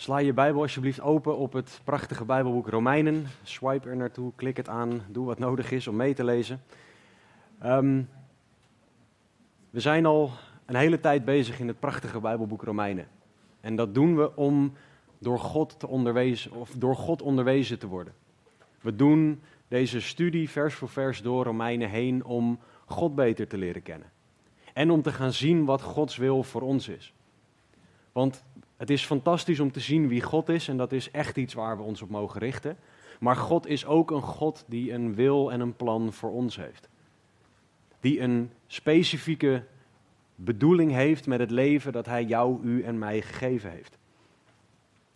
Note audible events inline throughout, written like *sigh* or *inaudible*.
Sla je Bijbel alsjeblieft open op het prachtige Bijbelboek Romeinen. Swipe er naartoe, klik het aan, doe wat nodig is om mee te lezen. Ehm, we zijn al een hele tijd bezig in het prachtige Bijbelboek Romeinen. En dat doen we om door God, te onderwezen, of door God onderwezen te worden. We doen deze studie vers voor vers door Romeinen heen om God beter te leren kennen. En om te gaan zien wat Gods wil voor ons is. Want het is fantastisch om te zien wie God is en dat is echt iets waar we ons op mogen richten. Maar God is ook een God die een wil en een plan voor ons heeft. Die een specifieke bedoeling heeft met het leven dat Hij jou, u en mij gegeven heeft.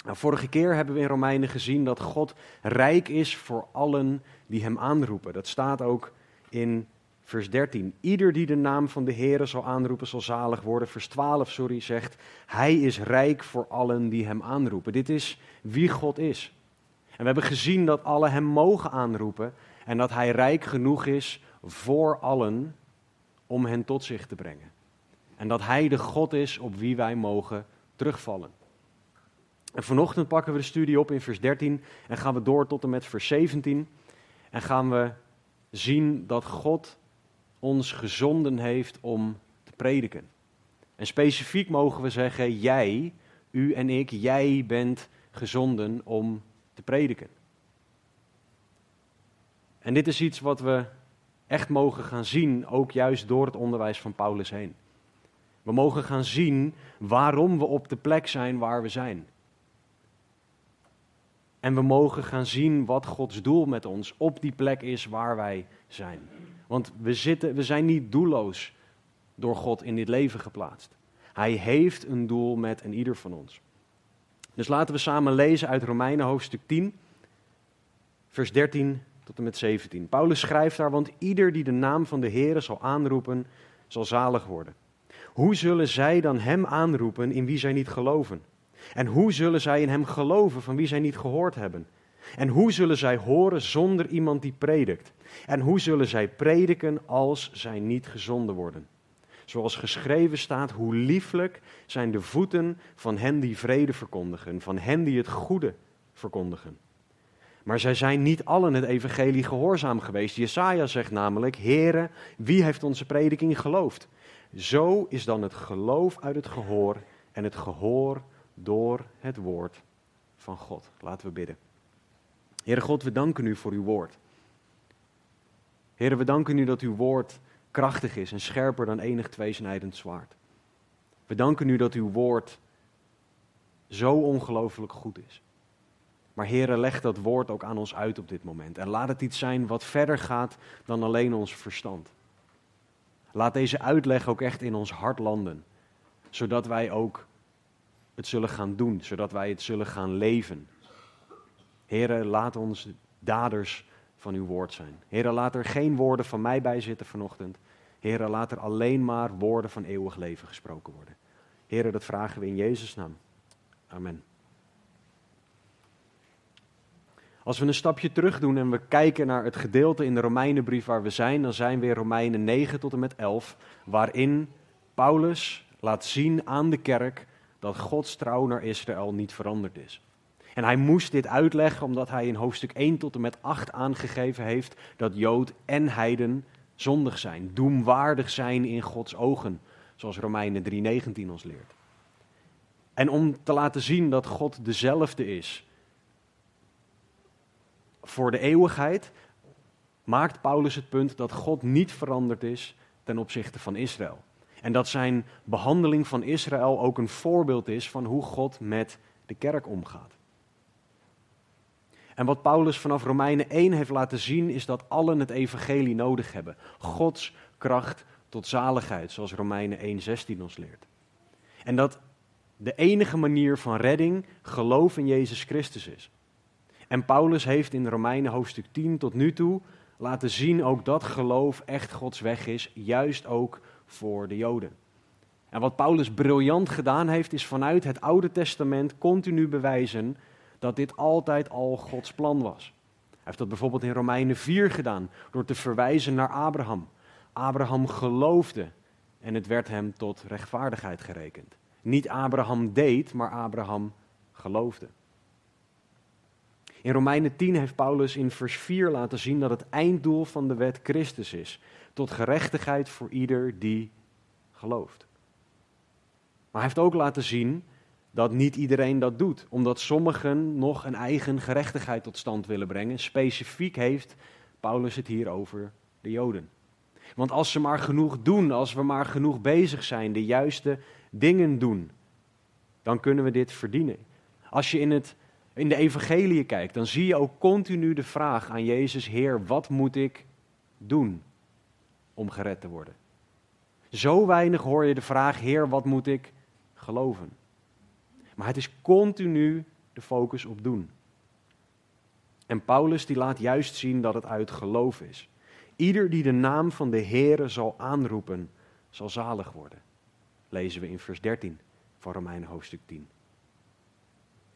Nou, vorige keer hebben we in Romeinen gezien dat God rijk is voor allen die Hem aanroepen. Dat staat ook in vers 13. Ieder die de naam van de Heere zal aanroepen zal zalig worden. Vers 12, sorry, zegt, Hij is rijk voor allen die Hem aanroepen. Dit is wie God is. En we hebben gezien dat alle Hem mogen aanroepen en dat Hij rijk genoeg is voor allen om hen tot zich te brengen. En dat Hij de God is op wie wij mogen terugvallen. En vanochtend pakken we de studie op in vers 13 en gaan we door tot en met vers 17. En gaan we zien dat God ons gezonden heeft om te prediken. En specifiek mogen we zeggen, jij, u en ik, jij bent gezonden om te prediken. En dit is iets wat we echt mogen gaan zien, ook juist door het onderwijs van Paulus heen. We mogen gaan zien waarom we op de plek zijn waar we zijn. En we mogen gaan zien wat Gods doel met ons op die plek is waar wij zijn. Want we, zitten, we zijn niet doelloos door God in dit leven geplaatst. Hij heeft een doel met een ieder van ons. Dus laten we samen lezen uit Romeinen hoofdstuk 10, vers 13 tot en met 17. Paulus schrijft daar, want ieder die de naam van de Heere zal aanroepen, zal zalig worden. Hoe zullen zij dan hem aanroepen in wie zij niet geloven? En hoe zullen zij in hem geloven van wie zij niet gehoord hebben? En hoe zullen zij horen zonder iemand die predikt? En hoe zullen zij prediken als zij niet gezonden worden? Zoals geschreven staat, hoe lieflijk zijn de voeten van hen die vrede verkondigen, van hen die het goede verkondigen. Maar zij zijn niet allen het evangelie gehoorzaam geweest. Jesaja zegt namelijk, Heere, wie heeft onze prediking geloofd? Zo is dan het geloof uit het gehoor en het gehoor door het woord van God. Laten we bidden. Heere God, we danken u voor uw woord. Heere, we danken u dat uw woord krachtig is en scherper dan enig tweesnijdend zwaard. We danken u dat uw woord zo ongelooflijk goed is. Maar Heere, leg dat woord ook aan ons uit op dit moment. En laat het iets zijn wat verder gaat dan alleen ons verstand. Laat deze uitleg ook echt in ons hart landen. Zodat wij ook het zullen gaan doen. Zodat wij het zullen gaan leven. Heere, laat ons daders van uw woord zijn. Heere, laat er geen woorden van mij bij zitten vanochtend. Heere, laat er alleen maar woorden van eeuwig leven gesproken worden. Heere, dat vragen we in Jezus' naam. Amen. Als we een stapje terug doen en we kijken naar het gedeelte in de Romeinenbrief waar we zijn, dan zijn we in Romeinen 9 tot en met 11, waarin Paulus laat zien aan de kerk dat Gods trouw naar Israël niet veranderd is. En hij moest dit uitleggen omdat hij in hoofdstuk 1 tot en met 8 aangegeven heeft dat Jood en Heiden zondig zijn, doemwaardig zijn in Gods ogen, zoals Romeinen 3:19 ons leert. En om te laten zien dat God dezelfde is voor de eeuwigheid, maakt Paulus het punt dat God niet veranderd is ten opzichte van Israël. En dat zijn behandeling van Israël ook een voorbeeld is van hoe God met de kerk omgaat. En wat Paulus vanaf Romeinen 1 heeft laten zien, is dat allen het evangelie nodig hebben. Gods kracht tot zaligheid, zoals Romeinen 1:16 ons leert. En dat de enige manier van redding geloof in Jezus Christus is. En Paulus heeft in Romeinen hoofdstuk 10 tot nu toe laten zien ook dat geloof echt Gods weg is, juist ook voor de Joden. En wat Paulus briljant gedaan heeft, is vanuit het Oude Testament continu bewijzen dat dit altijd al Gods plan was. Hij heeft dat bijvoorbeeld in Romeinen 4 gedaan, door te verwijzen naar Abraham. Abraham geloofde en het werd hem tot rechtvaardigheid gerekend. Niet Abraham deed, maar Abraham geloofde. In Romeinen 10 heeft Paulus in vers 4 laten zien dat het einddoel van de wet Christus is, tot gerechtigheid voor ieder die gelooft. Maar hij heeft ook laten zien dat niet iedereen dat doet, omdat sommigen nog een eigen gerechtigheid tot stand willen brengen. Specifiek heeft Paulus het hier over de Joden. Want als ze maar genoeg doen, als we maar genoeg bezig zijn, de juiste dingen doen, dan kunnen we dit verdienen. Als je in, het, in de evangelie kijkt, dan zie je ook continu de vraag aan Jezus, Heer, wat moet ik doen om gered te worden? Zo weinig hoor je de vraag, Heer, wat moet ik geloven? Maar het is continu de focus op doen. En Paulus die laat juist zien dat het uit geloof is. Ieder die de naam van de Heere zal aanroepen, zal zalig worden. Lezen we in vers 13 van Romeinen hoofdstuk 10.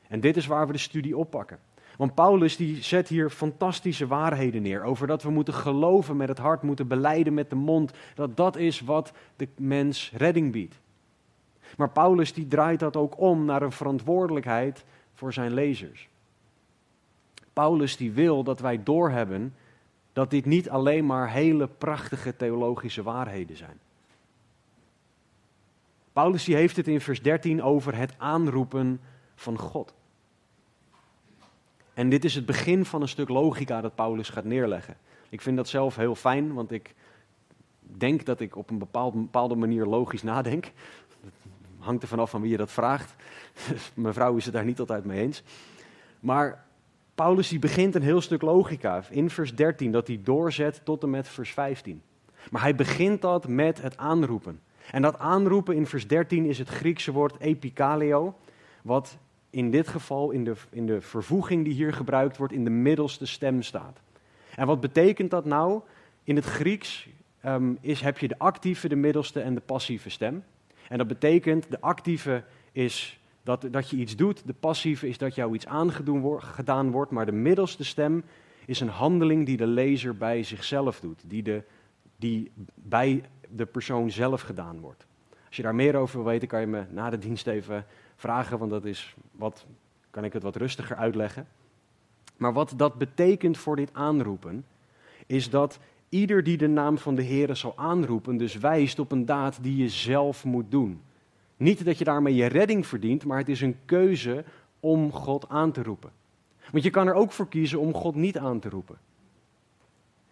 En dit is waar we de studie oppakken. Want Paulus die zet hier fantastische waarheden neer over dat we moeten geloven met het hart, moeten beleiden met de mond, dat dat is wat de mens redding biedt. Maar Paulus die draait dat ook om naar een verantwoordelijkheid voor zijn lezers. Paulus die wil dat wij doorhebben dat dit niet alleen maar hele prachtige theologische waarheden zijn. Paulus die heeft het in vers 13 over het aanroepen van God. En dit is het begin van een stuk logica dat Paulus gaat neerleggen. Ik vind dat zelf heel fijn, want ik denk dat ik op een bepaalde manier logisch nadenk. Hangt er vanaf van wie je dat vraagt. *laughs* Mijn vrouw is het daar niet altijd mee eens. Maar Paulus die begint een heel stuk logica in vers 13, dat hij doorzet tot en met vers 15. Maar hij begint dat met het aanroepen. En dat aanroepen in vers 13 is het Griekse woord epikaleo, wat in dit geval in de, in de vervoeging die hier gebruikt wordt in de middelste stem staat. En wat betekent dat nou? In het Grieks ehm, is, heb je de actieve, de middelste en de passieve stem. En dat betekent, de actieve is dat, dat je iets doet, de passieve is dat jou iets aangedaan wordt, maar de middelste stem is een handeling die de lezer bij zichzelf doet, die, de, die bij de persoon zelf gedaan wordt. Als je daar meer over wil weten, kan je me na de dienst even vragen, want dat is wat, kan ik het wat rustiger uitleggen. Maar wat dat betekent voor dit aanroepen, is dat ieder die de naam van de Heer zal aanroepen, dus wijst op een daad die je zelf moet doen. Niet dat je daarmee je redding verdient, maar het is een keuze om God aan te roepen. Want je kan er ook voor kiezen om God niet aan te roepen.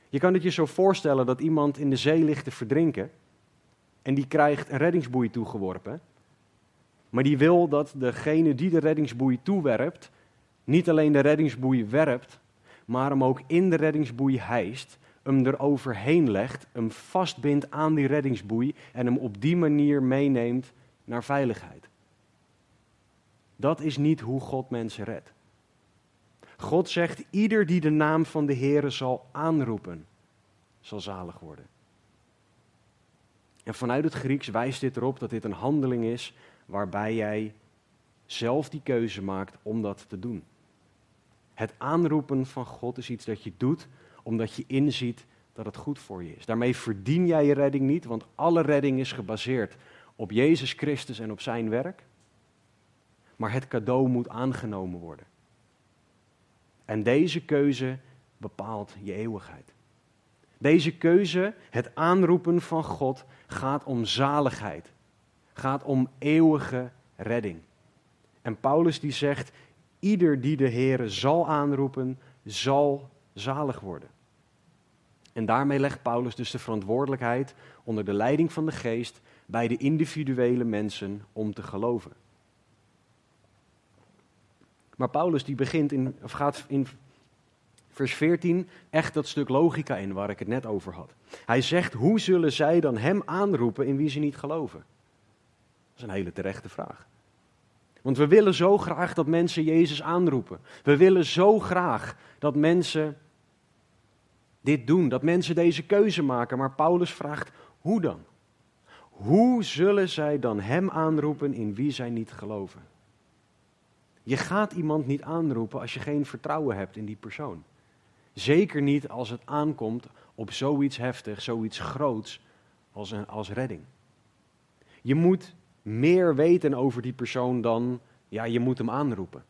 Je kan het je zo voorstellen dat iemand in de zee ligt te verdrinken en die krijgt een reddingsboei toegeworpen. Maar die wil dat degene die de reddingsboei toewerpt, niet alleen de reddingsboei werpt, maar hem ook in de reddingsboei hijst, hem er overheen legt, hem vastbindt aan die reddingsboei en hem op die manier meeneemt naar veiligheid. Dat is niet hoe God mensen redt. God zegt, ieder die de naam van de Heere zal aanroepen, zal zalig worden. En vanuit het Grieks wijst dit erop dat dit een handeling is waarbij jij zelf die keuze maakt om dat te doen. Het aanroepen van God is iets dat je doet omdat je inziet dat het goed voor je is. Daarmee verdien jij je redding niet, want alle redding is gebaseerd op Jezus Christus en op zijn werk. Maar het cadeau moet aangenomen worden. En deze keuze bepaalt je eeuwigheid. Deze keuze, het aanroepen van God, gaat om zaligheid. Gaat om eeuwige redding. En Paulus die zegt, ieder die de Heere zal aanroepen, zal zalig worden. En daarmee legt Paulus dus de verantwoordelijkheid onder de leiding van de geest bij de individuele mensen om te geloven. Maar Paulus die begint in, of gaat in vers 14 echt dat stuk logica in waar ik het net over had. Hij zegt, hoe zullen zij dan hem aanroepen in wie ze niet geloven? Dat is een hele terechte vraag. Want we willen zo graag dat mensen Jezus aanroepen. We willen zo graag dat mensen dit doen, dat mensen deze keuze maken. Maar Paulus vraagt, hoe dan? Hoe zullen zij dan Hem aanroepen in wie zij niet geloven? Je gaat iemand niet aanroepen als je geen vertrouwen hebt in die persoon. Zeker niet als het aankomt op zoiets heftigs, zoiets groots als, als redding. Je moet meer weten over die persoon dan, ja, je moet hem aanroepen.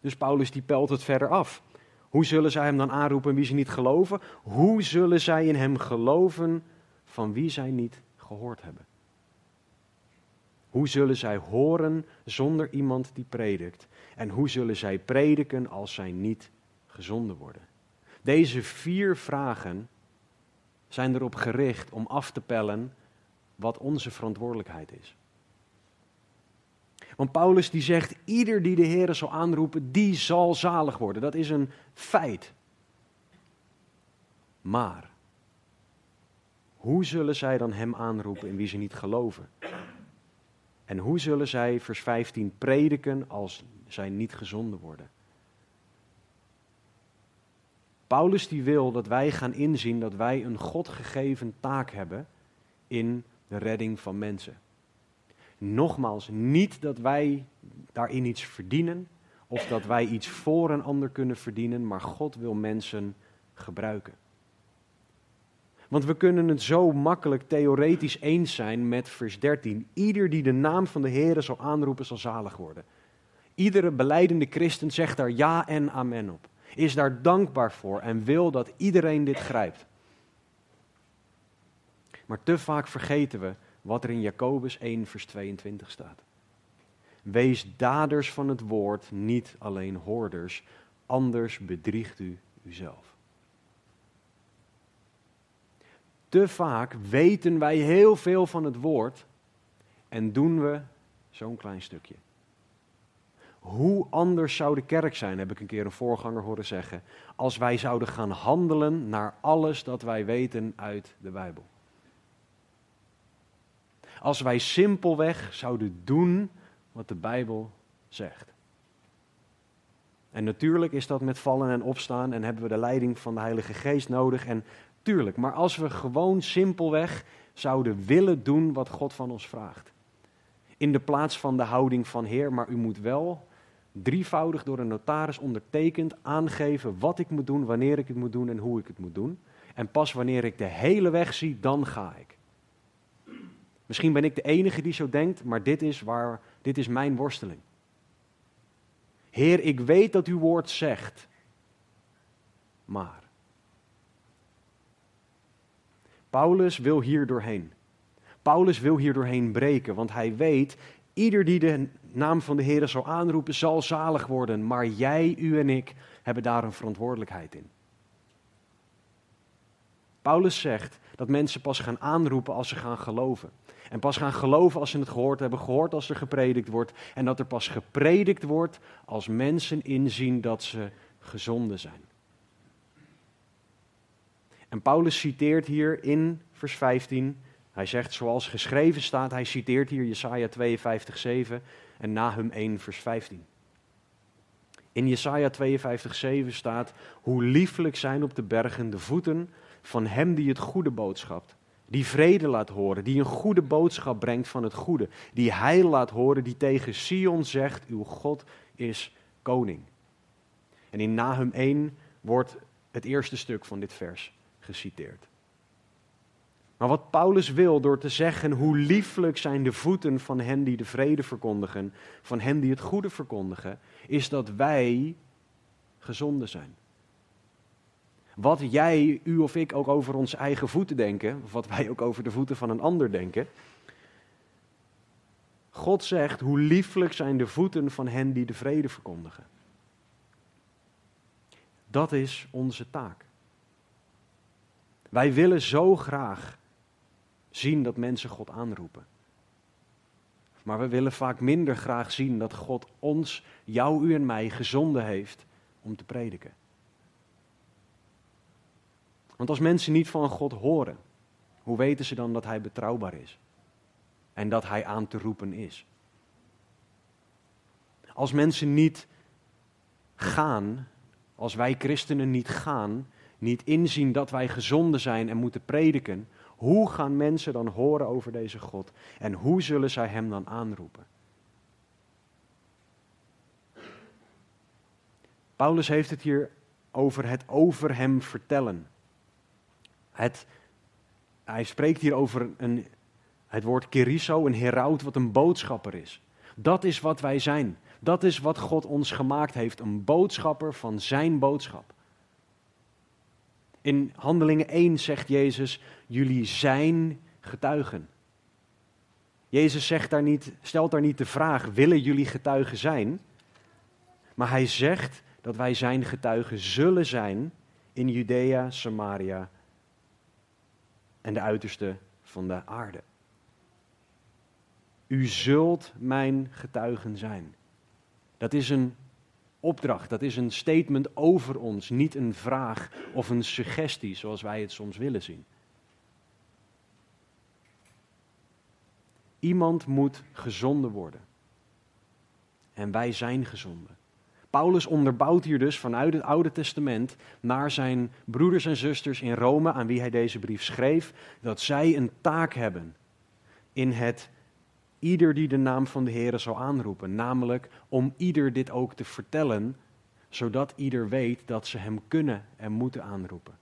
Dus Paulus die pelt het verder af. Hoe zullen zij hem dan aanroepen wie ze niet geloven? Hoe zullen zij in hem geloven van wie zij niet gehoord hebben? Hoe zullen zij horen zonder iemand die predikt? En hoe zullen zij prediken als zij niet gezonden worden? Deze vier vragen zijn erop gericht om af te pellen wat onze verantwoordelijkheid is. Want Paulus die zegt, ieder die de Heer zal aanroepen, die zal zalig worden. Dat is een feit. Maar, hoe zullen zij dan hem aanroepen in wie ze niet geloven? En hoe zullen zij, vers 15, prediken als zij niet gezonden worden? Paulus die wil dat wij gaan inzien dat wij een God gegeven taak hebben in de redding van mensen. Nogmaals, niet dat wij daarin iets verdienen of dat wij iets voor een ander kunnen verdienen, maar God wil mensen gebruiken. Want we kunnen het zo makkelijk theoretisch eens zijn met vers 13. Ieder die de naam van de Heer zal aanroepen, zal zalig worden. Iedere beleidende christen zegt daar ja en amen op. Is daar dankbaar voor en wil dat iedereen dit grijpt. Maar te vaak vergeten we wat er in Jacobus 1, vers 22 staat. Wees daders van het woord, niet alleen hoorders, anders bedriegt u uzelf. Te vaak weten wij heel veel van het woord en doen we zo'n klein stukje. Hoe anders zou de kerk zijn, heb ik een keer een voorganger horen zeggen, als wij zouden gaan handelen naar alles dat wij weten uit de Bijbel. Als wij simpelweg zouden doen wat de Bijbel zegt. En natuurlijk is dat met vallen en opstaan en hebben we de leiding van de Heilige Geest nodig. En tuurlijk, maar als we gewoon simpelweg zouden willen doen wat God van ons vraagt. In de plaats van de houding van Heer, maar u moet wel drievoudig door een notaris ondertekend aangeven wat ik moet doen, wanneer ik het moet doen en hoe ik het moet doen. En pas wanneer ik de hele weg zie, dan ga ik. Misschien ben ik de enige die zo denkt, maar dit is, waar, dit is mijn worsteling. Heer, ik weet dat uw woord zegt, maar. Paulus wil hier doorheen. Paulus wil hier doorheen breken, want hij weet, ieder die de naam van de Heer zal aanroepen, zal zalig worden. Maar jij, u en ik hebben daar een verantwoordelijkheid in. Paulus zegt dat mensen pas gaan aanroepen als ze gaan geloven. En pas gaan geloven als ze het gehoord hebben, gehoord als er gepredikt wordt. En dat er pas gepredikt wordt als mensen inzien dat ze gezonden zijn. En Paulus citeert hier in vers 15, hij zegt zoals geschreven staat, hij citeert hier Jesaja 52, 7 en Nahum 1 vers 15. In Jesaja 52, 7 staat, hoe lieflijk zijn op de bergen de voeten van hem die het goede boodschapt die vrede laat horen, die een goede boodschap brengt van het goede, die heil laat horen, die tegen Sion zegt, uw God is koning. En in Nahum 1 wordt het eerste stuk van dit vers geciteerd. Maar wat Paulus wil door te zeggen hoe lieflijk zijn de voeten van hen die de vrede verkondigen, van hen die het goede verkondigen, is dat wij gezonden zijn. Wat jij, u of ik ook over onze eigen voeten denken, of wat wij ook over de voeten van een ander denken. God zegt, hoe lieflijk zijn de voeten van hen die de vrede verkondigen. Dat is onze taak. Wij willen zo graag zien dat mensen God aanroepen. Maar we willen vaak minder graag zien dat God ons, jou, u en mij gezonden heeft om te prediken. Want als mensen niet van God horen, hoe weten ze dan dat Hij betrouwbaar is? En dat Hij aan te roepen is? Als mensen niet gaan, als wij christenen niet gaan, niet inzien dat wij gezonden zijn en moeten prediken, hoe gaan mensen dan horen over deze God? En hoe zullen zij hem dan aanroepen? Paulus heeft het hier over het over hem vertellen. Hij spreekt hier over een, het woord keriso, een heraut, wat een boodschapper is. Dat is wat wij zijn. Dat is wat God ons gemaakt heeft, een boodschapper van zijn boodschap. In Handelingen 1 zegt Jezus, jullie zijn getuigen. Jezus zegt daar niet, stelt daar niet de vraag, willen jullie getuigen zijn? Maar hij zegt dat wij zijn getuigen zullen zijn in Judea, Samaria en de uiterste van de aarde. U zult mijn getuigen zijn. Dat is een opdracht, dat is een statement over ons, niet een vraag of een suggestie zoals wij het soms willen zien. Iemand moet gezonden worden. En wij zijn gezonden. Paulus onderbouwt hier dus vanuit het Oude Testament naar zijn broeders en zusters in Rome, aan wie hij deze brief schreef, dat zij een taak hebben in het ieder die de naam van de Heer zou aanroepen. Namelijk om ieder dit ook te vertellen, zodat ieder weet dat ze hem kunnen en moeten aanroepen.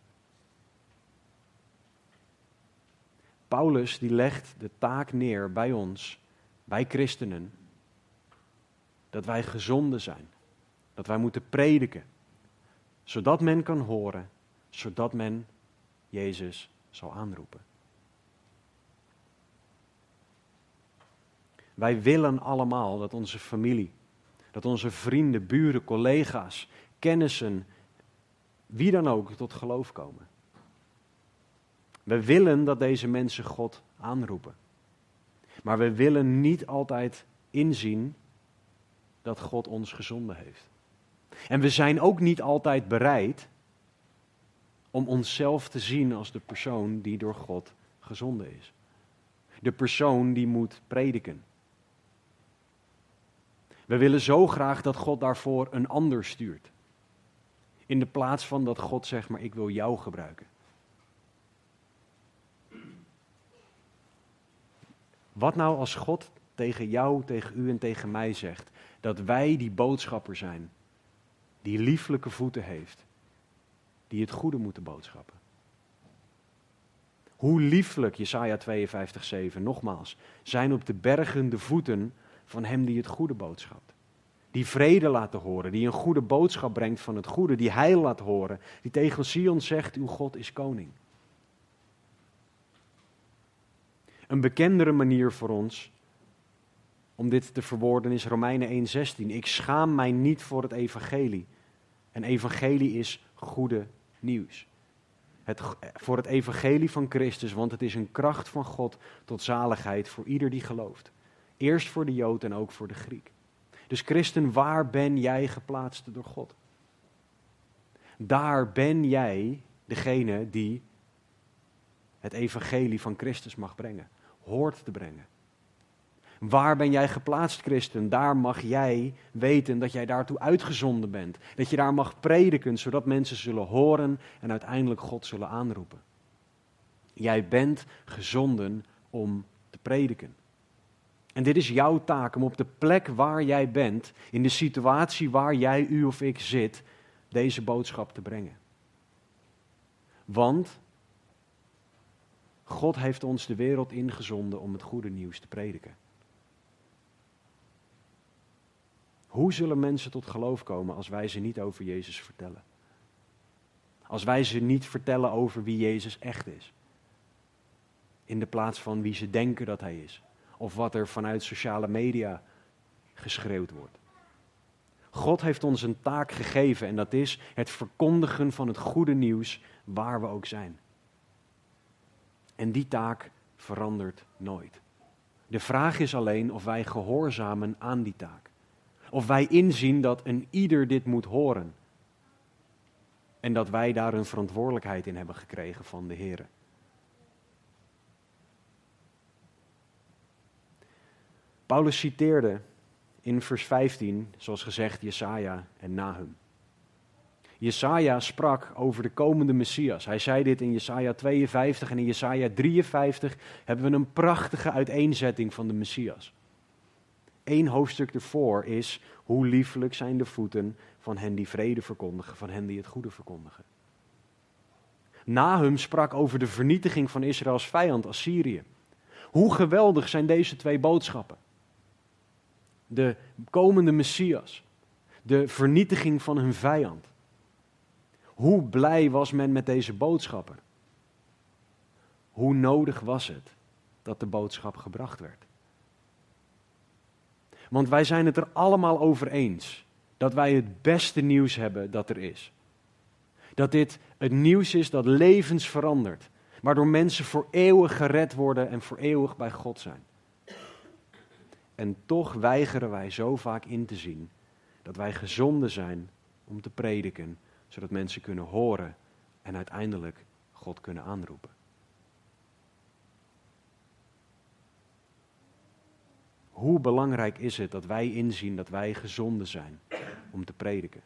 Paulus die legt de taak neer bij ons, bij christenen, dat wij gezonden zijn, dat wij moeten prediken, zodat men kan horen, zodat men Jezus zal aanroepen. Wij willen allemaal dat onze familie, dat onze vrienden, buren, collega's, kennissen, wie dan ook tot geloof komen. We willen dat deze mensen God aanroepen. Maar we willen niet altijd inzien dat God ons gezonden heeft. En we zijn ook niet altijd bereid om onszelf te zien als de persoon die door God gezonden is. De persoon die moet prediken. We willen zo graag dat God daarvoor een ander stuurt. In de plaats van dat God zegt, maar ik wil jou gebruiken. Wat nou als God tegen jou, tegen u en tegen mij zegt dat wij die boodschapper zijn, die lieflijke voeten heeft, die het goede moeten boodschappen? Hoe lieflijk, Jesaja 52:7, nogmaals, zijn op de bergen de voeten van hem die het goede boodschapt. Die vrede laat horen, die een goede boodschap brengt van het goede, die heil laat horen, die tegen Sion zegt, uw God is koning. Een bekendere manier voor ons om dit te verwoorden is Romeinen 1:16. Ik schaam mij niet voor het evangelie. En evangelie is goede nieuws. Het, voor het evangelie van Christus, want het is een kracht van God tot zaligheid voor ieder die gelooft. Eerst voor de Jood en ook voor de Griek. Dus christen, waar ben jij geplaatst door God? Daar ben jij degene die het evangelie van Christus mag brengen, hoort te brengen. Waar ben jij geplaatst, christen? Daar mag jij weten dat jij daartoe uitgezonden bent. Dat je daar mag prediken, zodat mensen zullen horen en uiteindelijk God zullen aanroepen. Jij bent gezonden om te prediken. En dit is jouw taak om op de plek waar jij bent, in de situatie waar jij, u of ik zit, deze boodschap te brengen. Want God heeft ons de wereld ingezonden om het goede nieuws te prediken. Hoe zullen mensen tot geloof komen als wij ze niet over Jezus vertellen? Als wij ze niet vertellen over wie Jezus echt is. In de plaats van wie ze denken dat Hij is of wat er vanuit sociale media geschreeuwd wordt. God heeft ons een taak gegeven en dat is het verkondigen van het goede nieuws waar we ook zijn. En die taak verandert nooit. De vraag is alleen of wij gehoorzamen aan die taak. Of wij inzien dat een ieder dit moet horen. En dat wij daar een verantwoordelijkheid in hebben gekregen van de Heer. Paulus citeerde in vers 15, zoals gezegd, Jesaja en Nahum. Jesaja sprak over de komende Messias. Hij zei dit in Jesaja 52 en in Jesaja 53 hebben we een prachtige uiteenzetting van de Messias. Eén hoofdstuk ervoor is hoe liefelijk zijn de voeten van hen die vrede verkondigen, van hen die het goede verkondigen. Nahum sprak over de vernietiging van Israëls vijand Assyrië. Hoe geweldig zijn deze twee boodschappen? De komende Messias, de vernietiging van hun vijand. Hoe blij was men met deze boodschappen? Hoe nodig was het dat de boodschap gebracht werd? Want wij zijn het er allemaal over eens dat wij het beste nieuws hebben dat er is. Dat dit het nieuws is dat levens verandert, waardoor mensen voor eeuwig gered worden en voor eeuwig bij God zijn. En toch weigeren wij zo vaak in te zien dat wij gezonden zijn om te prediken, zodat mensen kunnen horen en uiteindelijk God kunnen aanroepen. Hoe belangrijk is het dat wij inzien dat wij gezonden zijn om te prediken?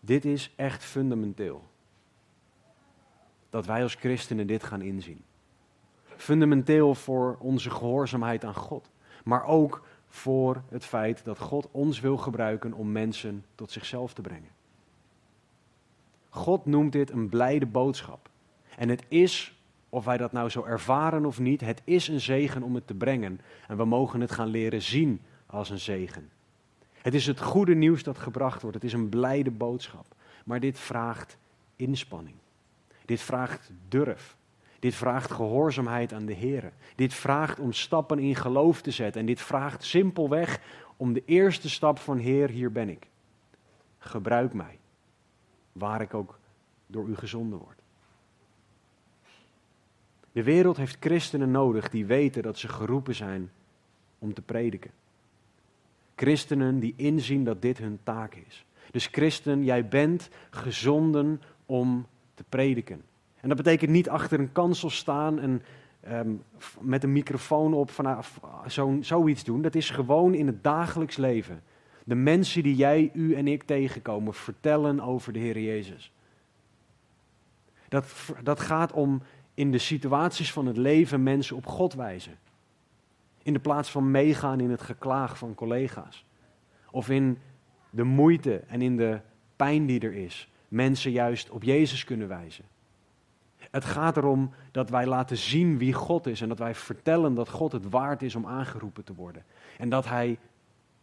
Dit is echt fundamenteel. Dat wij als christenen dit gaan inzien. Fundamenteel voor onze gehoorzaamheid aan God. Maar ook voor het feit dat God ons wil gebruiken om mensen tot zichzelf te brengen. God noemt dit een blijde boodschap. En het is, of wij dat nou zo ervaren of niet, het is een zegen om het te brengen. En we mogen het gaan leren zien als een zegen. Het is het goede nieuws dat gebracht wordt. Het is een blijde boodschap. Maar dit vraagt inspanning. Dit vraagt durf. Dit vraagt gehoorzaamheid aan de Heer. Dit vraagt om stappen in geloof te zetten. En dit vraagt simpelweg om de eerste stap van Heer, hier ben ik. Gebruik mij, waar ik ook door u gezonden word. De wereld heeft christenen nodig die weten dat ze geroepen zijn om te prediken. Christenen die inzien dat dit hun taak is. Dus christen, jij bent gezonden om te prediken. En dat betekent niet achter een kansel staan en um, met een microfoon op vanaf zo, zoiets doen. Dat is gewoon in het dagelijks leven. De mensen die jij, u en ik tegenkomen, vertellen over de Heer Jezus. Dat, dat gaat om in de situaties van het leven mensen op God wijzen. In de plaats van meegaan in het geklaag van collega's. Of in de moeite en in de pijn die er is, mensen juist op Jezus kunnen wijzen. Het gaat erom dat wij laten zien wie God is en dat wij vertellen dat God het waard is om aangeroepen te worden. En dat Hij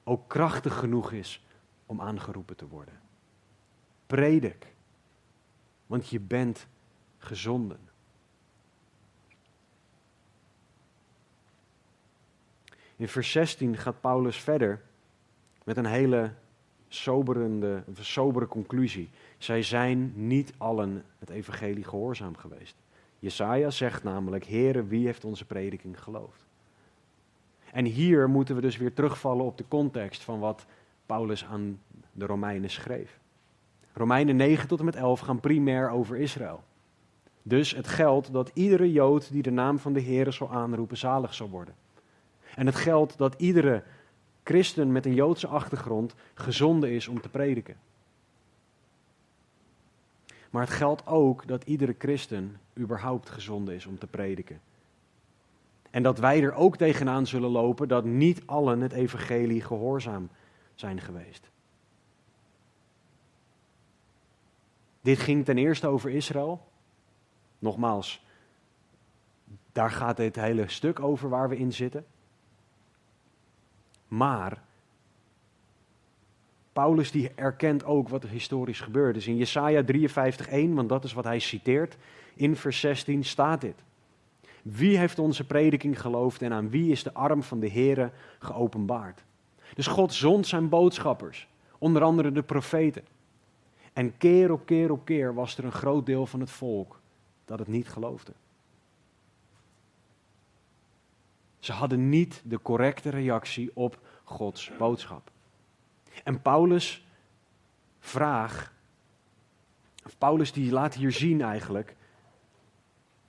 ook krachtig genoeg is om aangeroepen te worden. Predik, want je bent gezonden. In vers 16 gaat Paulus verder met een hele soberende, een sobere conclusie. Zij zijn niet allen het evangelie gehoorzaam geweest. Jesaja zegt namelijk, Heere, wie heeft onze prediking geloofd? En hier moeten we dus weer terugvallen op de context van wat Paulus aan de Romeinen schreef. Romeinen 9 tot en met 11 gaan primair over Israël. Dus het geldt dat iedere Jood die de naam van de Heere zal aanroepen, zalig zal worden. En het geldt dat iedere christen met een Joodse achtergrond gezonden is om te prediken. Maar het geldt ook dat iedere christen überhaupt gezonden is om te prediken. En dat wij er ook tegenaan zullen lopen dat niet allen het evangelie gehoorzaam zijn geweest. Dit ging ten eerste over Israël. Nogmaals, daar gaat dit hele stuk over waar we in zitten. Maar Paulus die erkent ook wat er historisch gebeurd is. In Jesaja 53:1, want dat is wat hij citeert, in vers 16 staat dit. Wie heeft onze prediking geloofd en aan wie is de arm van de Heere geopenbaard? Dus God zond zijn boodschappers, onder andere de profeten. En keer op keer op keer was er een groot deel van het volk dat het niet geloofde. Ze hadden niet de correcte reactie op Gods boodschap. En Paulus vraagt, Paulus die laat hier zien eigenlijk,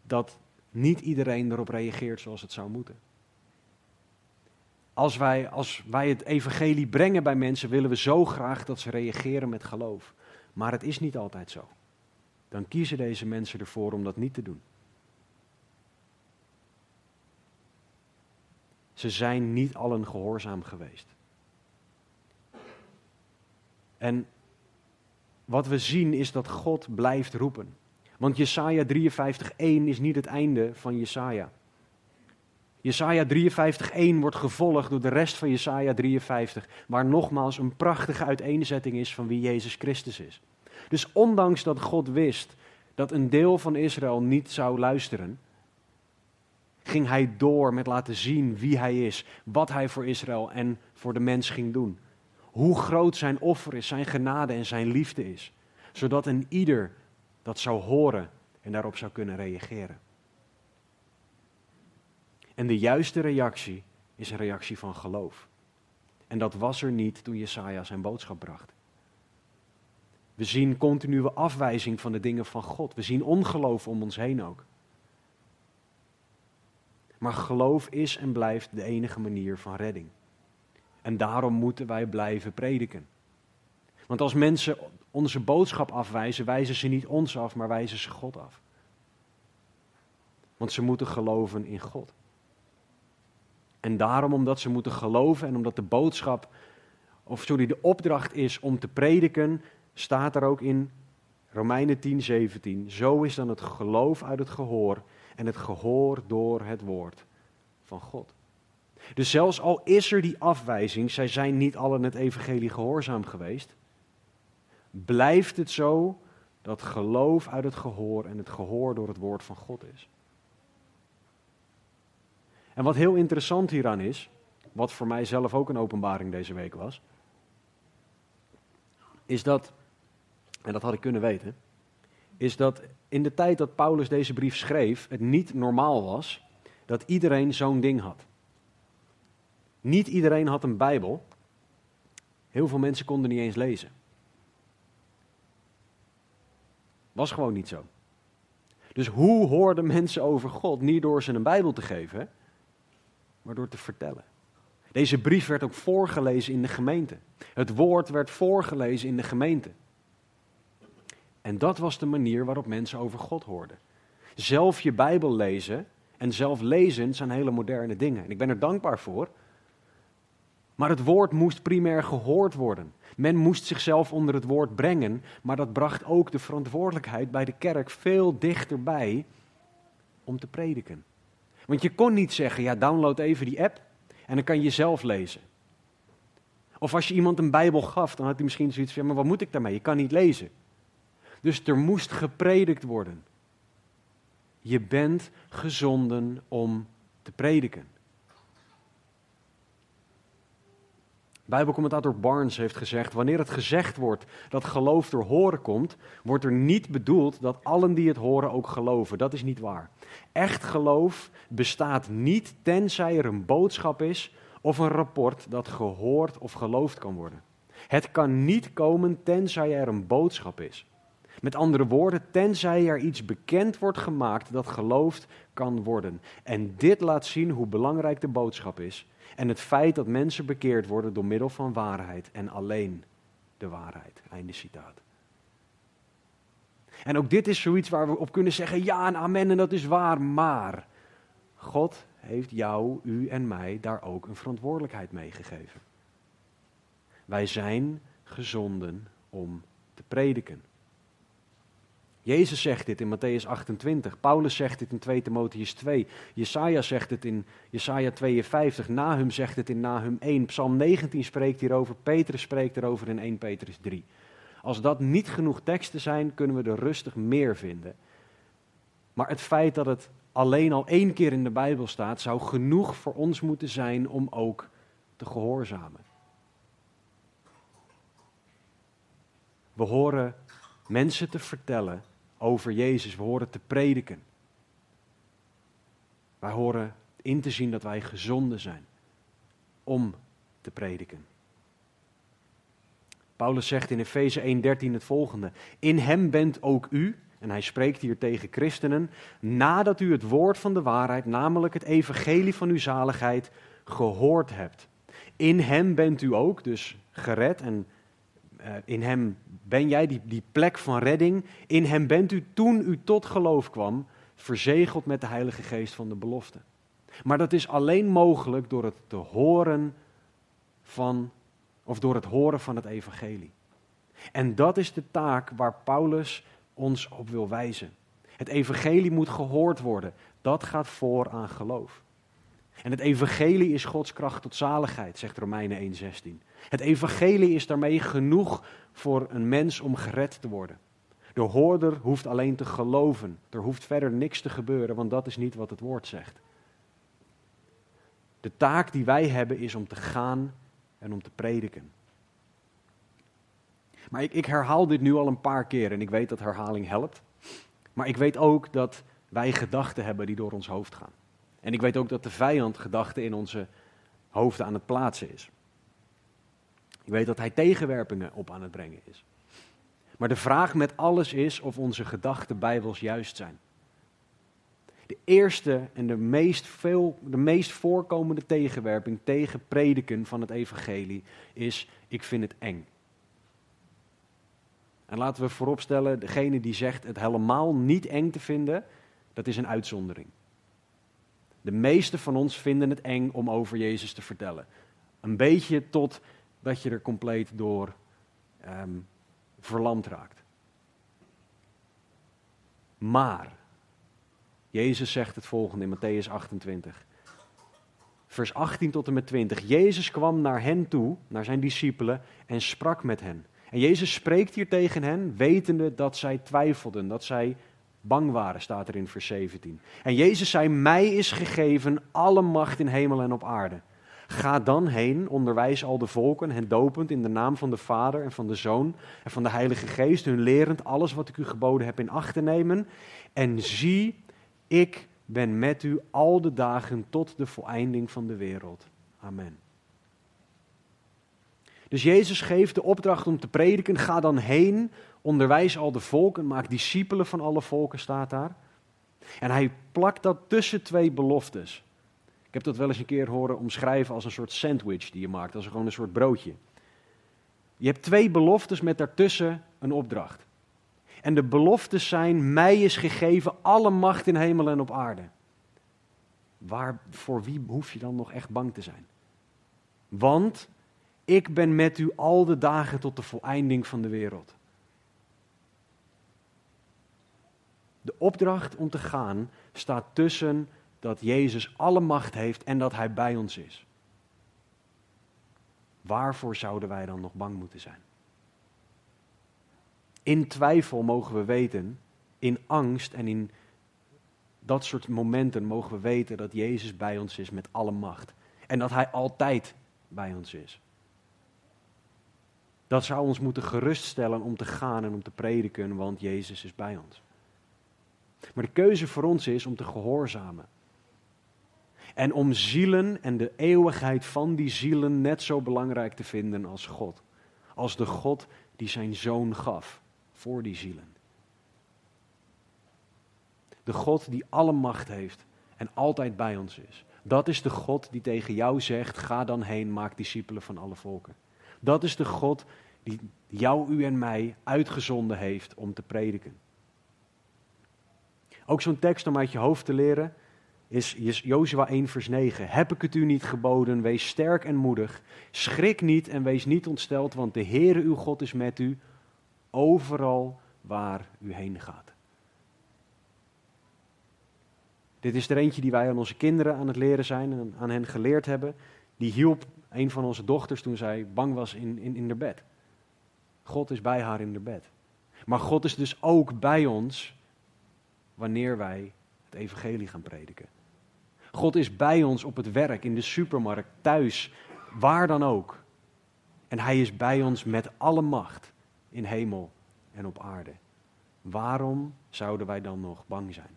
dat niet iedereen erop reageert zoals het zou moeten. Als wij, als wij het evangelie brengen bij mensen, willen we zo graag dat ze reageren met geloof. Maar het is niet altijd zo. Dan kiezen deze mensen ervoor om dat niet te doen. Ze zijn niet allen gehoorzaam geweest. En wat we zien is dat God blijft roepen. Want Jesaja 53:1 is niet het einde van Jesaja. Jesaja 53:1 wordt gevolgd door de rest van Jesaja 53, waar nogmaals een prachtige uiteenzetting is van wie Jezus Christus is. Dus ondanks dat God wist dat een deel van Israël niet zou luisteren, ging hij door met laten zien wie hij is, wat hij voor Israël en voor de mens ging doen. Hoe groot zijn offer is, zijn genade en zijn liefde is, zodat een ieder dat zou horen en daarop zou kunnen reageren. En de juiste reactie is een reactie van geloof. En dat was er niet toen Jesaja zijn boodschap bracht. We zien continue afwijzing van de dingen van God. We zien ongeloof om ons heen ook. Maar geloof is en blijft de enige manier van redding. En daarom moeten wij blijven prediken. Want als mensen onze boodschap afwijzen, wijzen ze niet ons af, maar wijzen ze God af. Want ze moeten geloven in God. En daarom, omdat ze moeten geloven en omdat de boodschap, of sorry, de opdracht is om te prediken, staat er ook in Romeinen 10, 17. Zo is dan het geloof uit het gehoor en het gehoor door het woord van God. Dus zelfs al is er die afwijzing, zij zijn niet allen het evangelie gehoorzaam geweest, blijft het zo dat geloof uit het gehoor en het gehoor door het woord van God is. En wat heel interessant hieraan is, wat voor mij zelf ook een openbaring deze week was, is dat, en dat had ik kunnen weten, is dat in de tijd dat Paulus deze brief schreef, het niet normaal was dat iedereen zo'n ding had. Niet iedereen had een Bijbel. Heel veel mensen konden niet eens lezen. Was gewoon niet zo. Dus hoe hoorden mensen over God? Niet door ze een Bijbel te geven, maar door te vertellen. Deze brief werd ook voorgelezen in de gemeente. Het woord werd voorgelezen in de gemeente. En dat was de manier waarop mensen over God hoorden. Zelf je Bijbel lezen en zelf lezen zijn hele moderne dingen. En ik ben er dankbaar voor. Maar het woord moest primair gehoord worden. Men moest zichzelf onder het woord brengen, maar dat bracht ook de verantwoordelijkheid bij de kerk veel dichterbij om te prediken. Want je kon niet zeggen, ja, download even die app en dan kan je zelf lezen. Of als je iemand een Bijbel gaf, dan had hij misschien zoiets van, maar wat moet ik daarmee? Je kan niet lezen. Dus er moest gepredikt worden. Je bent gezonden om te prediken. Bijbelcommentator Barnes heeft gezegd: Wanneer het gezegd wordt dat geloof door horen komt, wordt er niet bedoeld dat allen die het horen ook geloven. Dat is niet waar. Echt geloof bestaat niet tenzij er een boodschap is of een rapport dat gehoord of geloofd kan worden. Het kan niet komen tenzij er een boodschap is. Met andere woorden, tenzij er iets bekend wordt gemaakt dat geloofd kan worden. En dit laat zien hoe belangrijk de boodschap is en het feit dat mensen bekeerd worden door middel van waarheid en alleen de waarheid. Einde citaat. En ook dit is zoiets waar we op kunnen zeggen ja en amen en dat is waar, maar God heeft jou, u en mij daar ook een verantwoordelijkheid mee gegeven. Wij zijn gezonden om te prediken. Jezus zegt dit in Matthäus 28, Paulus zegt dit in 2 Timotheus 2, Jesaja zegt het in Jesaja 52, Nahum zegt het in Nahum 1, Psalm 19 spreekt hierover, Petrus spreekt erover in 1 Petrus 3. Als dat niet genoeg teksten zijn, kunnen we er rustig meer vinden. Maar het feit dat het alleen al één keer in de Bijbel staat, zou genoeg voor ons moeten zijn om ook te gehoorzamen. We horen mensen te vertellen over Jezus. We horen te prediken. Wij horen in te zien dat wij gezonden zijn om te prediken. Paulus zegt in Efeze 1:13 het volgende: In hem bent ook u, en hij spreekt hier tegen christenen, nadat u het woord van de waarheid, namelijk het evangelie van uw zaligheid, gehoord hebt. In hem bent u ook, dus gered en in hem ben jij die, die plek van redding. In hem bent u toen u tot geloof kwam, verzegeld met de Heilige Geest van de belofte. Maar dat is alleen mogelijk door het te horen van, of door het horen van het evangelie. En dat is de taak waar Paulus ons op wil wijzen. Het evangelie moet gehoord worden. Dat gaat voor aan geloof. En het evangelie is Gods kracht tot zaligheid, zegt Romeinen 1:16. Het evangelie is daarmee genoeg voor een mens om gered te worden. De hoorder hoeft alleen te geloven. Er hoeft verder niks te gebeuren, want dat is niet wat het woord zegt. De taak die wij hebben is om te gaan en om te prediken. Maar ik, ik herhaal dit nu al een paar keer en ik weet dat herhaling helpt. Maar ik weet ook dat wij gedachten hebben die door ons hoofd gaan. En ik weet ook dat de vijand gedachten in onze hoofden aan het plaatsen is. Ik weet dat hij tegenwerpingen op aan het brengen is. Maar de vraag met alles is of onze gedachten bijbels juist zijn. De eerste en de meest, veel, de meest voorkomende tegenwerping tegen prediken van het evangelie is: ik vind het eng. En laten we vooropstellen, degene die zegt het helemaal niet eng te vinden, dat is een uitzondering. De meeste van ons vinden het eng om over Jezus te vertellen. Een beetje tot dat je er compleet door um, verlamd raakt. Maar, Jezus zegt het volgende in Matthäus 28. Vers 18 tot en met 20. Jezus kwam naar hen toe, naar zijn discipelen, en sprak met hen. En Jezus spreekt hier tegen hen, wetende dat zij twijfelden, dat zij bang waren, staat er in vers 17. En Jezus zei, mij is gegeven alle macht in hemel en op aarde. Ga dan heen, onderwijs al de volken, hen dopend in de naam van de Vader en van de Zoon en van de Heilige Geest, hun lerend alles wat ik u geboden heb in acht te nemen. En zie, ik ben met u al de dagen tot de voleinding van de wereld. Amen. Dus Jezus geeft de opdracht om te prediken. Ga dan heen, onderwijs al de volken, maak discipelen van alle volken, staat daar. En hij plakt dat tussen twee beloftes. Ik heb dat wel eens een keer horen omschrijven als een soort sandwich die je maakt, als gewoon een soort broodje. Je hebt twee beloftes met daartussen een opdracht. En de beloftes zijn: mij is gegeven alle macht in hemel en op aarde. Waar, voor wie hoef je dan nog echt bang te zijn? Want ik ben met u al de dagen tot de voleinding van de wereld. De opdracht om te gaan staat tussen dat Jezus alle macht heeft en dat Hij bij ons is. Waarvoor zouden wij dan nog bang moeten zijn? In twijfel mogen we weten, in angst en in dat soort momenten mogen we weten dat Jezus bij ons is met alle macht. En dat Hij altijd bij ons is. Dat zou ons moeten geruststellen om te gaan en om te prediken, want Jezus is bij ons. Maar de keuze voor ons is om te gehoorzamen. En om zielen en de eeuwigheid van die zielen net zo belangrijk te vinden als God. Als de God die zijn zoon gaf voor die zielen. De God die alle macht heeft en altijd bij ons is. Dat is de God die tegen jou zegt: ga dan heen, maak discipelen van alle volken. Dat is de God die jou, u en mij uitgezonden heeft om te prediken. Ook zo'n tekst om uit je hoofd te leren is Jozua 1 vers 9. Heb ik het u niet geboden, wees sterk en moedig. Schrik niet en wees niet ontsteld, want de Heere uw God is met u overal waar u heen gaat. Dit is er eentje die wij aan onze kinderen aan het leren zijn en aan hen geleerd hebben. Die hielp een van onze dochters toen zij bang was in, in, in haar bed. God is bij haar in haar bed. Maar God is dus ook bij ons wanneer wij het evangelie gaan prediken. God is bij ons op het werk, in de supermarkt, thuis, waar dan ook. En Hij is bij ons met alle macht in hemel en op aarde. Waarom zouden wij dan nog bang zijn?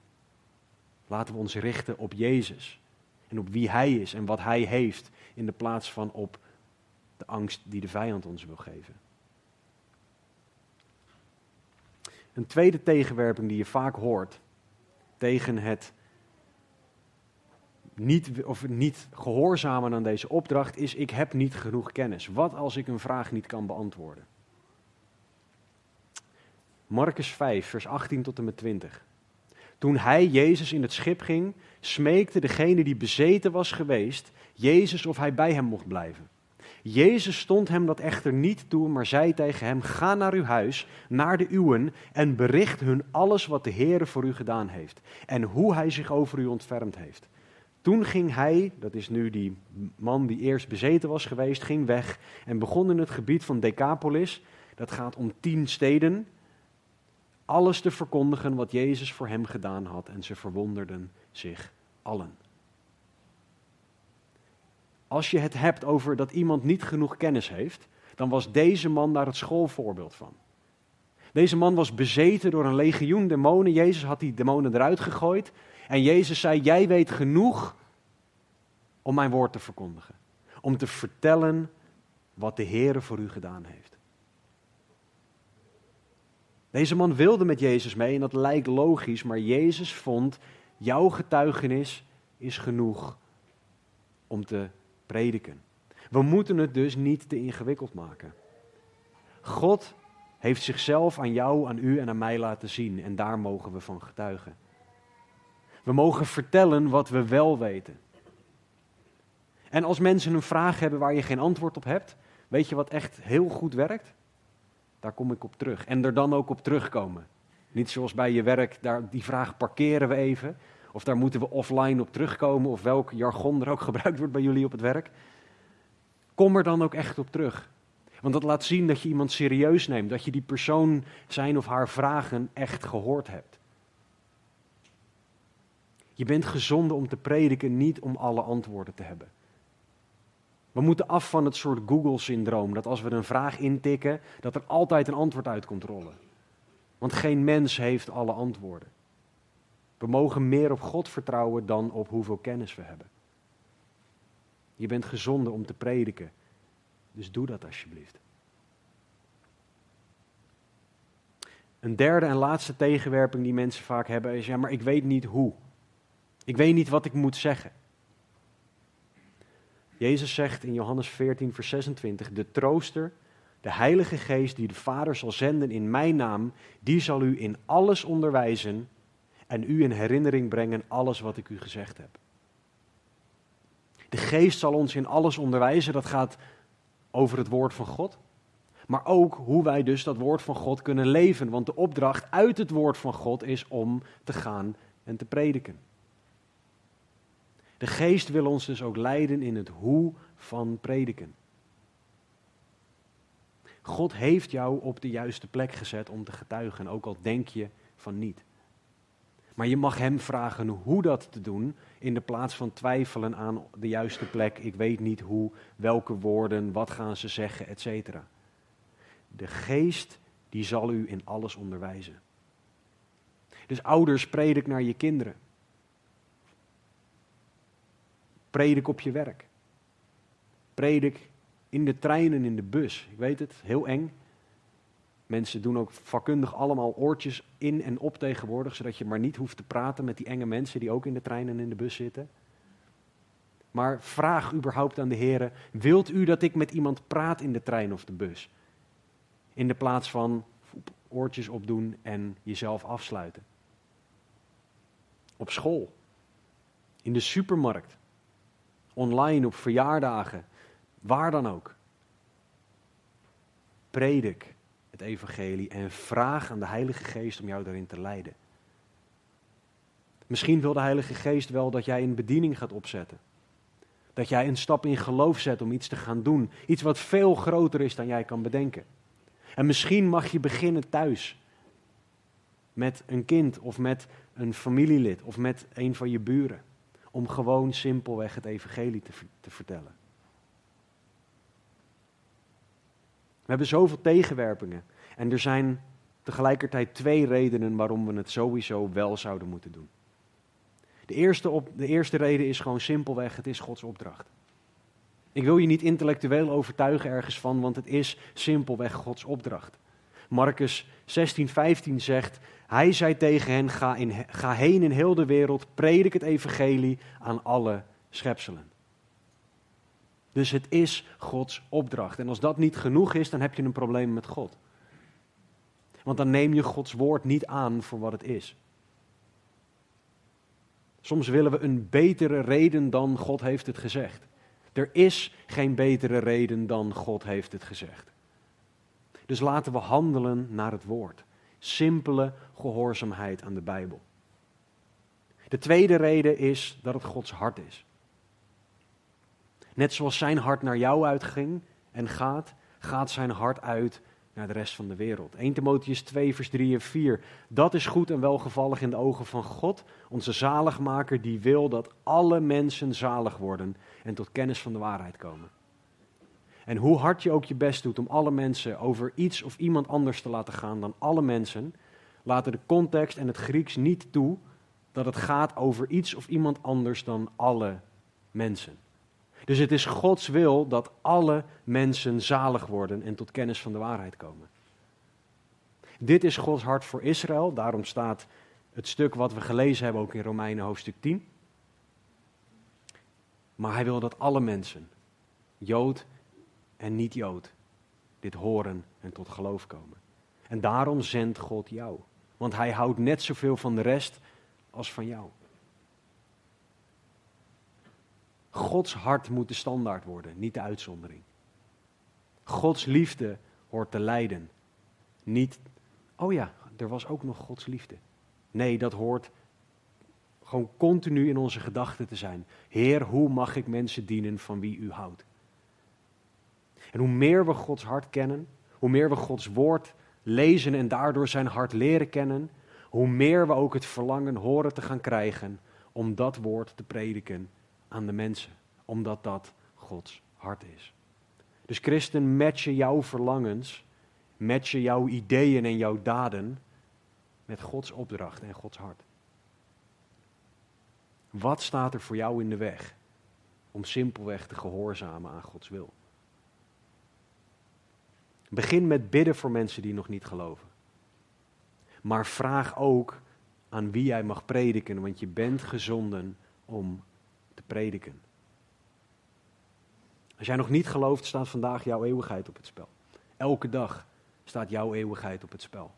Laten we ons richten op Jezus en op wie Hij is en wat Hij heeft, in de plaats van op de angst die de vijand ons wil geven. Een tweede tegenwerping die je vaak hoort tegen het niet, of niet gehoorzamen aan deze opdracht is: ik heb niet genoeg kennis. Wat als ik een vraag niet kan beantwoorden? Marcus 5, vers 18 tot en met 20. Toen hij, Jezus, in het schip ging, smeekte degene die bezeten was geweest, Jezus of hij bij hem mocht blijven. Jezus stond hem dat echter niet toe, maar zei tegen hem: Ga naar uw huis, naar de uwen, en bericht hun alles wat de Heere voor u gedaan heeft, en hoe hij zich over u ontfermd heeft. Toen ging hij, dat is nu die man die eerst bezeten was geweest, ging weg en begon in het gebied van Decapolis, dat gaat om tien steden, alles te verkondigen wat Jezus voor hem gedaan had en ze verwonderden zich allen. Als je het hebt over dat iemand niet genoeg kennis heeft, dan was deze man daar het schoolvoorbeeld van. Deze man was bezeten door een legioen demonen. Jezus had die demonen eruit gegooid. En Jezus zei: Jij weet genoeg om mijn woord te verkondigen. Om te vertellen wat de Heer voor u gedaan heeft. Deze man wilde met Jezus mee en dat lijkt logisch, maar Jezus vond: Jouw getuigenis is genoeg om te prediken. We moeten het dus niet te ingewikkeld maken. God heeft zichzelf aan jou, aan u en aan mij laten zien en daar mogen we van getuigen. We mogen vertellen wat we wel weten. En als mensen een vraag hebben waar je geen antwoord op hebt, weet je wat echt heel goed werkt? Daar kom ik op terug. En er dan ook op terugkomen. Niet zoals bij je werk, daar, die vraag parkeren we even. Of daar moeten we offline op terugkomen, of welk jargon er ook *laughs* gebruikt wordt bij jullie op het werk. Kom er dan ook echt op terug. Want dat laat zien dat je iemand serieus neemt, dat je die persoon zijn of haar vragen echt gehoord hebt. Je bent gezonden om te prediken, niet om alle antwoorden te hebben. We moeten af van het soort Google-syndroom, dat als we een vraag intikken, dat er altijd een antwoord uit komt rollen. Want geen mens heeft alle antwoorden. We mogen meer op God vertrouwen dan op hoeveel kennis we hebben. Je bent gezonden om te prediken, dus doe dat alsjeblieft. Een derde en laatste tegenwerping die mensen vaak hebben is: ja, maar ik weet niet hoe. Ik weet niet wat ik moet zeggen. Jezus zegt in Johannes 14, vers 26: De trooster, de Heilige Geest die de Vader zal zenden in mijn naam, die zal u in alles onderwijzen en u in herinnering brengen alles wat ik u gezegd heb. De Geest zal ons in alles onderwijzen, dat gaat over het woord van God. Maar ook hoe wij dus dat woord van God kunnen leven. Want de opdracht uit het woord van God is om te gaan en te prediken. De geest wil ons dus ook leiden in het hoe van prediken. God heeft jou op de juiste plek gezet om te getuigen, ook al denk je van niet. Maar je mag hem vragen hoe dat te doen, in de plaats van twijfelen aan de juiste plek. Ik weet niet hoe, welke woorden, wat gaan ze zeggen, etc. De geest, die zal u in alles onderwijzen. Dus ouders, predik naar je kinderen. Predik op je werk. Predik in de trein en in de bus. Ik weet het, heel eng. Mensen doen ook vakkundig allemaal oortjes in en op tegenwoordig, zodat je maar niet hoeft te praten met die enge mensen die ook in de trein en in de bus zitten. Maar vraag überhaupt aan de heren, wilt u dat ik met iemand praat in de trein of de bus? In de plaats van oortjes opdoen en jezelf afsluiten. Op school, in de supermarkt, online op verjaardagen, waar dan ook. Predik het evangelie en vraag aan de Heilige Geest om jou daarin te leiden. Misschien wil de Heilige Geest wel dat jij een bediening gaat opzetten. Dat jij een stap in geloof zet om iets te gaan doen. Iets wat veel groter is dan jij kan bedenken. En misschien mag je beginnen thuis. Met een kind of met een familielid of met een van je buren. Om gewoon simpelweg het evangelie te, te vertellen. We hebben zoveel tegenwerpingen. En er zijn tegelijkertijd twee redenen waarom we het sowieso wel zouden moeten doen. De eerste, op, de eerste reden is gewoon simpelweg, het is Gods opdracht. Ik wil je niet intellectueel overtuigen ergens van, want het is simpelweg Gods opdracht. Marcus 16, 15 zegt, hij zei tegen hen, ga, in, ga heen in heel de wereld, predik het evangelie aan alle schepselen. Dus het is Gods opdracht. En als dat niet genoeg is, dan heb je een probleem met God. Want dan neem je Gods woord niet aan voor wat het is. Soms willen we een betere reden dan God heeft het gezegd. Er is geen betere reden dan God heeft het gezegd. Dus laten we handelen naar het woord. Simpele gehoorzaamheid aan de Bijbel. De tweede reden is dat het Gods hart is. Net zoals zijn hart naar jou uitging en gaat, gaat zijn hart uit naar de rest van de wereld. 1 Timotheus 2, vers 3 en 4. Dat is goed en welgevallig in de ogen van God, onze zaligmaker, die wil dat alle mensen zalig worden en tot kennis van de waarheid komen. En hoe hard je ook je best doet om alle mensen over iets of iemand anders te laten gaan dan alle mensen, laten de context en het Grieks niet toe dat het gaat over iets of iemand anders dan alle mensen. Dus het is Gods wil dat alle mensen zalig worden en tot kennis van de waarheid komen. Dit is Gods hart voor Israël, daarom staat het stuk wat we gelezen hebben ook in Romeinen hoofdstuk 10. Maar hij wil dat alle mensen, Jood en niet-Jood, dit horen en tot geloof komen. En daarom zendt God jou, want hij houdt net zoveel van de rest als van jou. Gods hart moet de standaard worden, niet de uitzondering. Gods liefde hoort te lijden. Niet, oh ja, er was ook nog Gods liefde. Nee, dat hoort gewoon continu in onze gedachten te zijn. Heer, hoe mag ik mensen dienen van wie u houdt? En hoe meer we Gods hart kennen, hoe meer we Gods woord lezen en daardoor zijn hart leren kennen, hoe meer we ook het verlangen horen te gaan krijgen om dat woord te prediken aan de mensen, omdat dat Gods hart is. Dus christen, matchen jouw verlangens, matchen jouw ideeën en jouw daden met Gods opdracht en Gods hart. Wat staat er voor jou in de weg om simpelweg te gehoorzamen aan Gods wil? Begin met bidden voor mensen die nog niet geloven. Maar vraag ook aan wie jij mag prediken, want je bent gezonden om te prediken. Als jij nog niet gelooft, staat vandaag jouw eeuwigheid op het spel. Elke dag staat jouw eeuwigheid op het spel.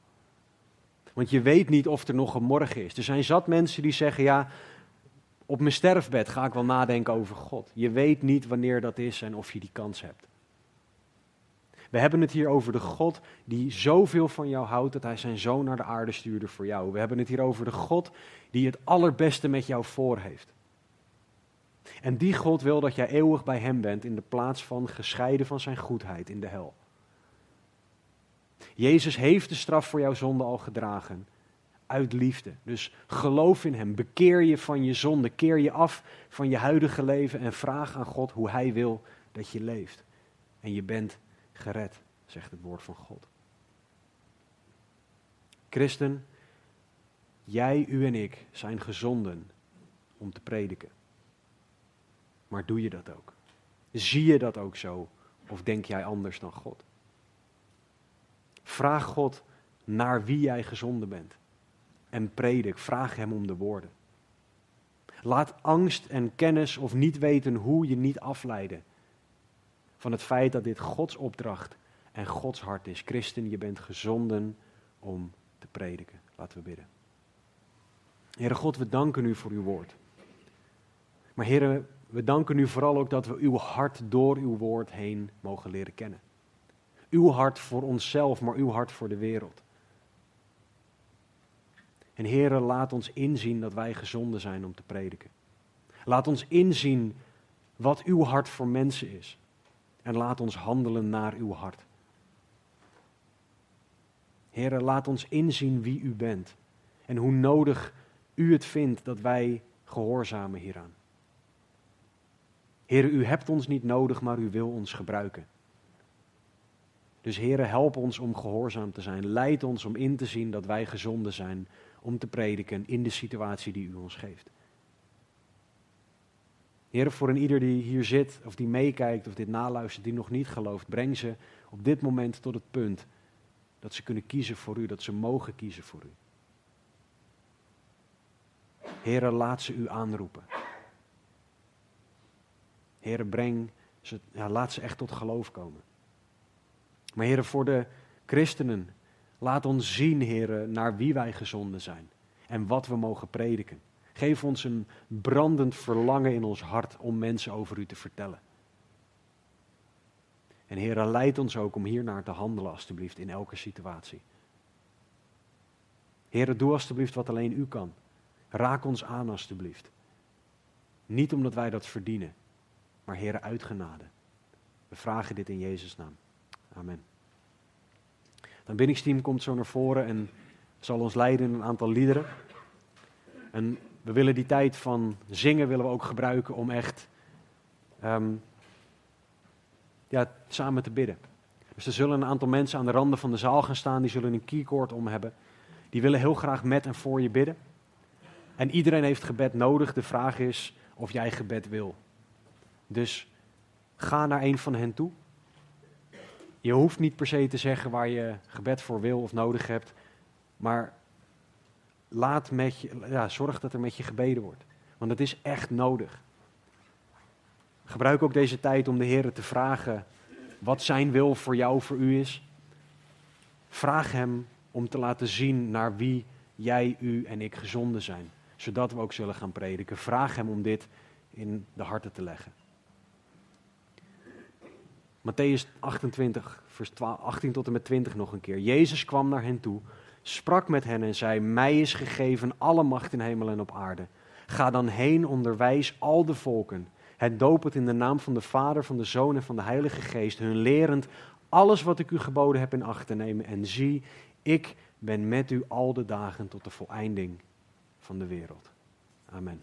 Want je weet niet of er nog een morgen is. Er zijn zat mensen die zeggen: Ja, op mijn sterfbed ga ik wel nadenken over God. Je weet niet wanneer dat is en of je die kans hebt. We hebben het hier over de God die zoveel van jou houdt dat hij zijn zoon naar de aarde stuurde voor jou. We hebben het hier over de God die het allerbeste met jou voor heeft. En die God wil dat jij eeuwig bij hem bent in de plaats van gescheiden van zijn goedheid in de hel. Jezus heeft de straf voor jouw zonde al gedragen. Uit liefde. Dus geloof in hem. Bekeer je van je zonde. Keer je af van je huidige leven en vraag aan God hoe hij wil dat je leeft. En je bent gered, zegt het woord van God. Christen, jij, u en ik zijn gezonden om te prediken. Maar doe je dat ook? Zie je dat ook zo? Of denk jij anders dan God? Vraag God naar wie jij gezonden bent. En predik, vraag Hem om de woorden. Laat angst en kennis of niet weten hoe je niet afleiden van het feit dat dit Gods opdracht en Gods hart is. Christen, je bent gezonden om te prediken. Laten we bidden. Heere God, we danken u voor uw woord. Maar Heere, we danken u vooral ook dat we uw hart door uw woord heen mogen leren kennen. Uw hart voor onszelf, maar uw hart voor de wereld. En Heere, laat ons inzien dat wij gezonden zijn om te prediken. Laat ons inzien wat uw hart voor mensen is. En laat ons handelen naar uw hart. Heere, laat ons inzien wie u bent. En hoe nodig u het vindt dat wij gehoorzamen hieraan. Heere, u hebt ons niet nodig, maar u wil ons gebruiken. Dus Heere, help ons om gehoorzaam te zijn. Leid ons om in te zien dat wij gezonden zijn om te prediken in de situatie die u ons geeft. Heer, voor een ieder die hier zit of die meekijkt of dit naluistert, die nog niet gelooft, breng ze op dit moment tot het punt Dat ze kunnen kiezen voor u, dat ze mogen kiezen voor u. Heren, laat ze u aanroepen. Heren, breng ze, ja, laat ze echt tot geloof komen. Maar heren, voor de christenen, laat ons zien, heren, naar wie wij gezonden zijn. En wat we mogen prediken. Geef ons een brandend verlangen in ons hart om mensen over u te vertellen. En heren, leid ons ook om hiernaar te handelen, alstublieft, in elke situatie. Heren, doe alstublieft wat alleen u kan. Raak ons aan, alstublieft. Niet omdat wij dat verdienen, maar Heren, uit genade. We vragen dit in Jezus' naam. Amen. Het aanbiddingsteam komt zo naar voren en zal ons leiden in een aantal liederen. En we willen die tijd van zingen willen we ook gebruiken om echt ehm, ja, samen te bidden. Dus er zullen een aantal mensen aan de randen van de zaal gaan staan, die zullen een keycord om hebben. Die willen heel graag met en voor je bidden. En iedereen heeft gebed nodig. De vraag is of jij gebed wil. Dus ga naar een van hen toe. Je hoeft niet per se te zeggen waar je gebed voor wil of nodig hebt. Maar laat met je, ja, zorg dat er met je gebeden wordt. Want het is echt nodig. Gebruik ook deze tijd om de Heer te vragen wat zijn wil voor jou, voor u is. Vraag Hem om te laten zien naar wie jij, u en ik gezonden zijn. Zodat we ook zullen gaan prediken. Vraag Hem om dit in de harten te leggen. Matthäus 28, vers 18 tot en met 20 nog een keer. Jezus kwam naar hen toe, sprak met hen en zei: Mij is gegeven alle macht in hemel en op aarde. Ga dan heen, onderwijs al de volken. Het doop het in de naam van de Vader, van de Zoon en van de Heilige Geest, hun lerend alles wat ik u geboden heb in acht te nemen. En zie, ik ben met u al de dagen tot de voleinding van de wereld. Amen.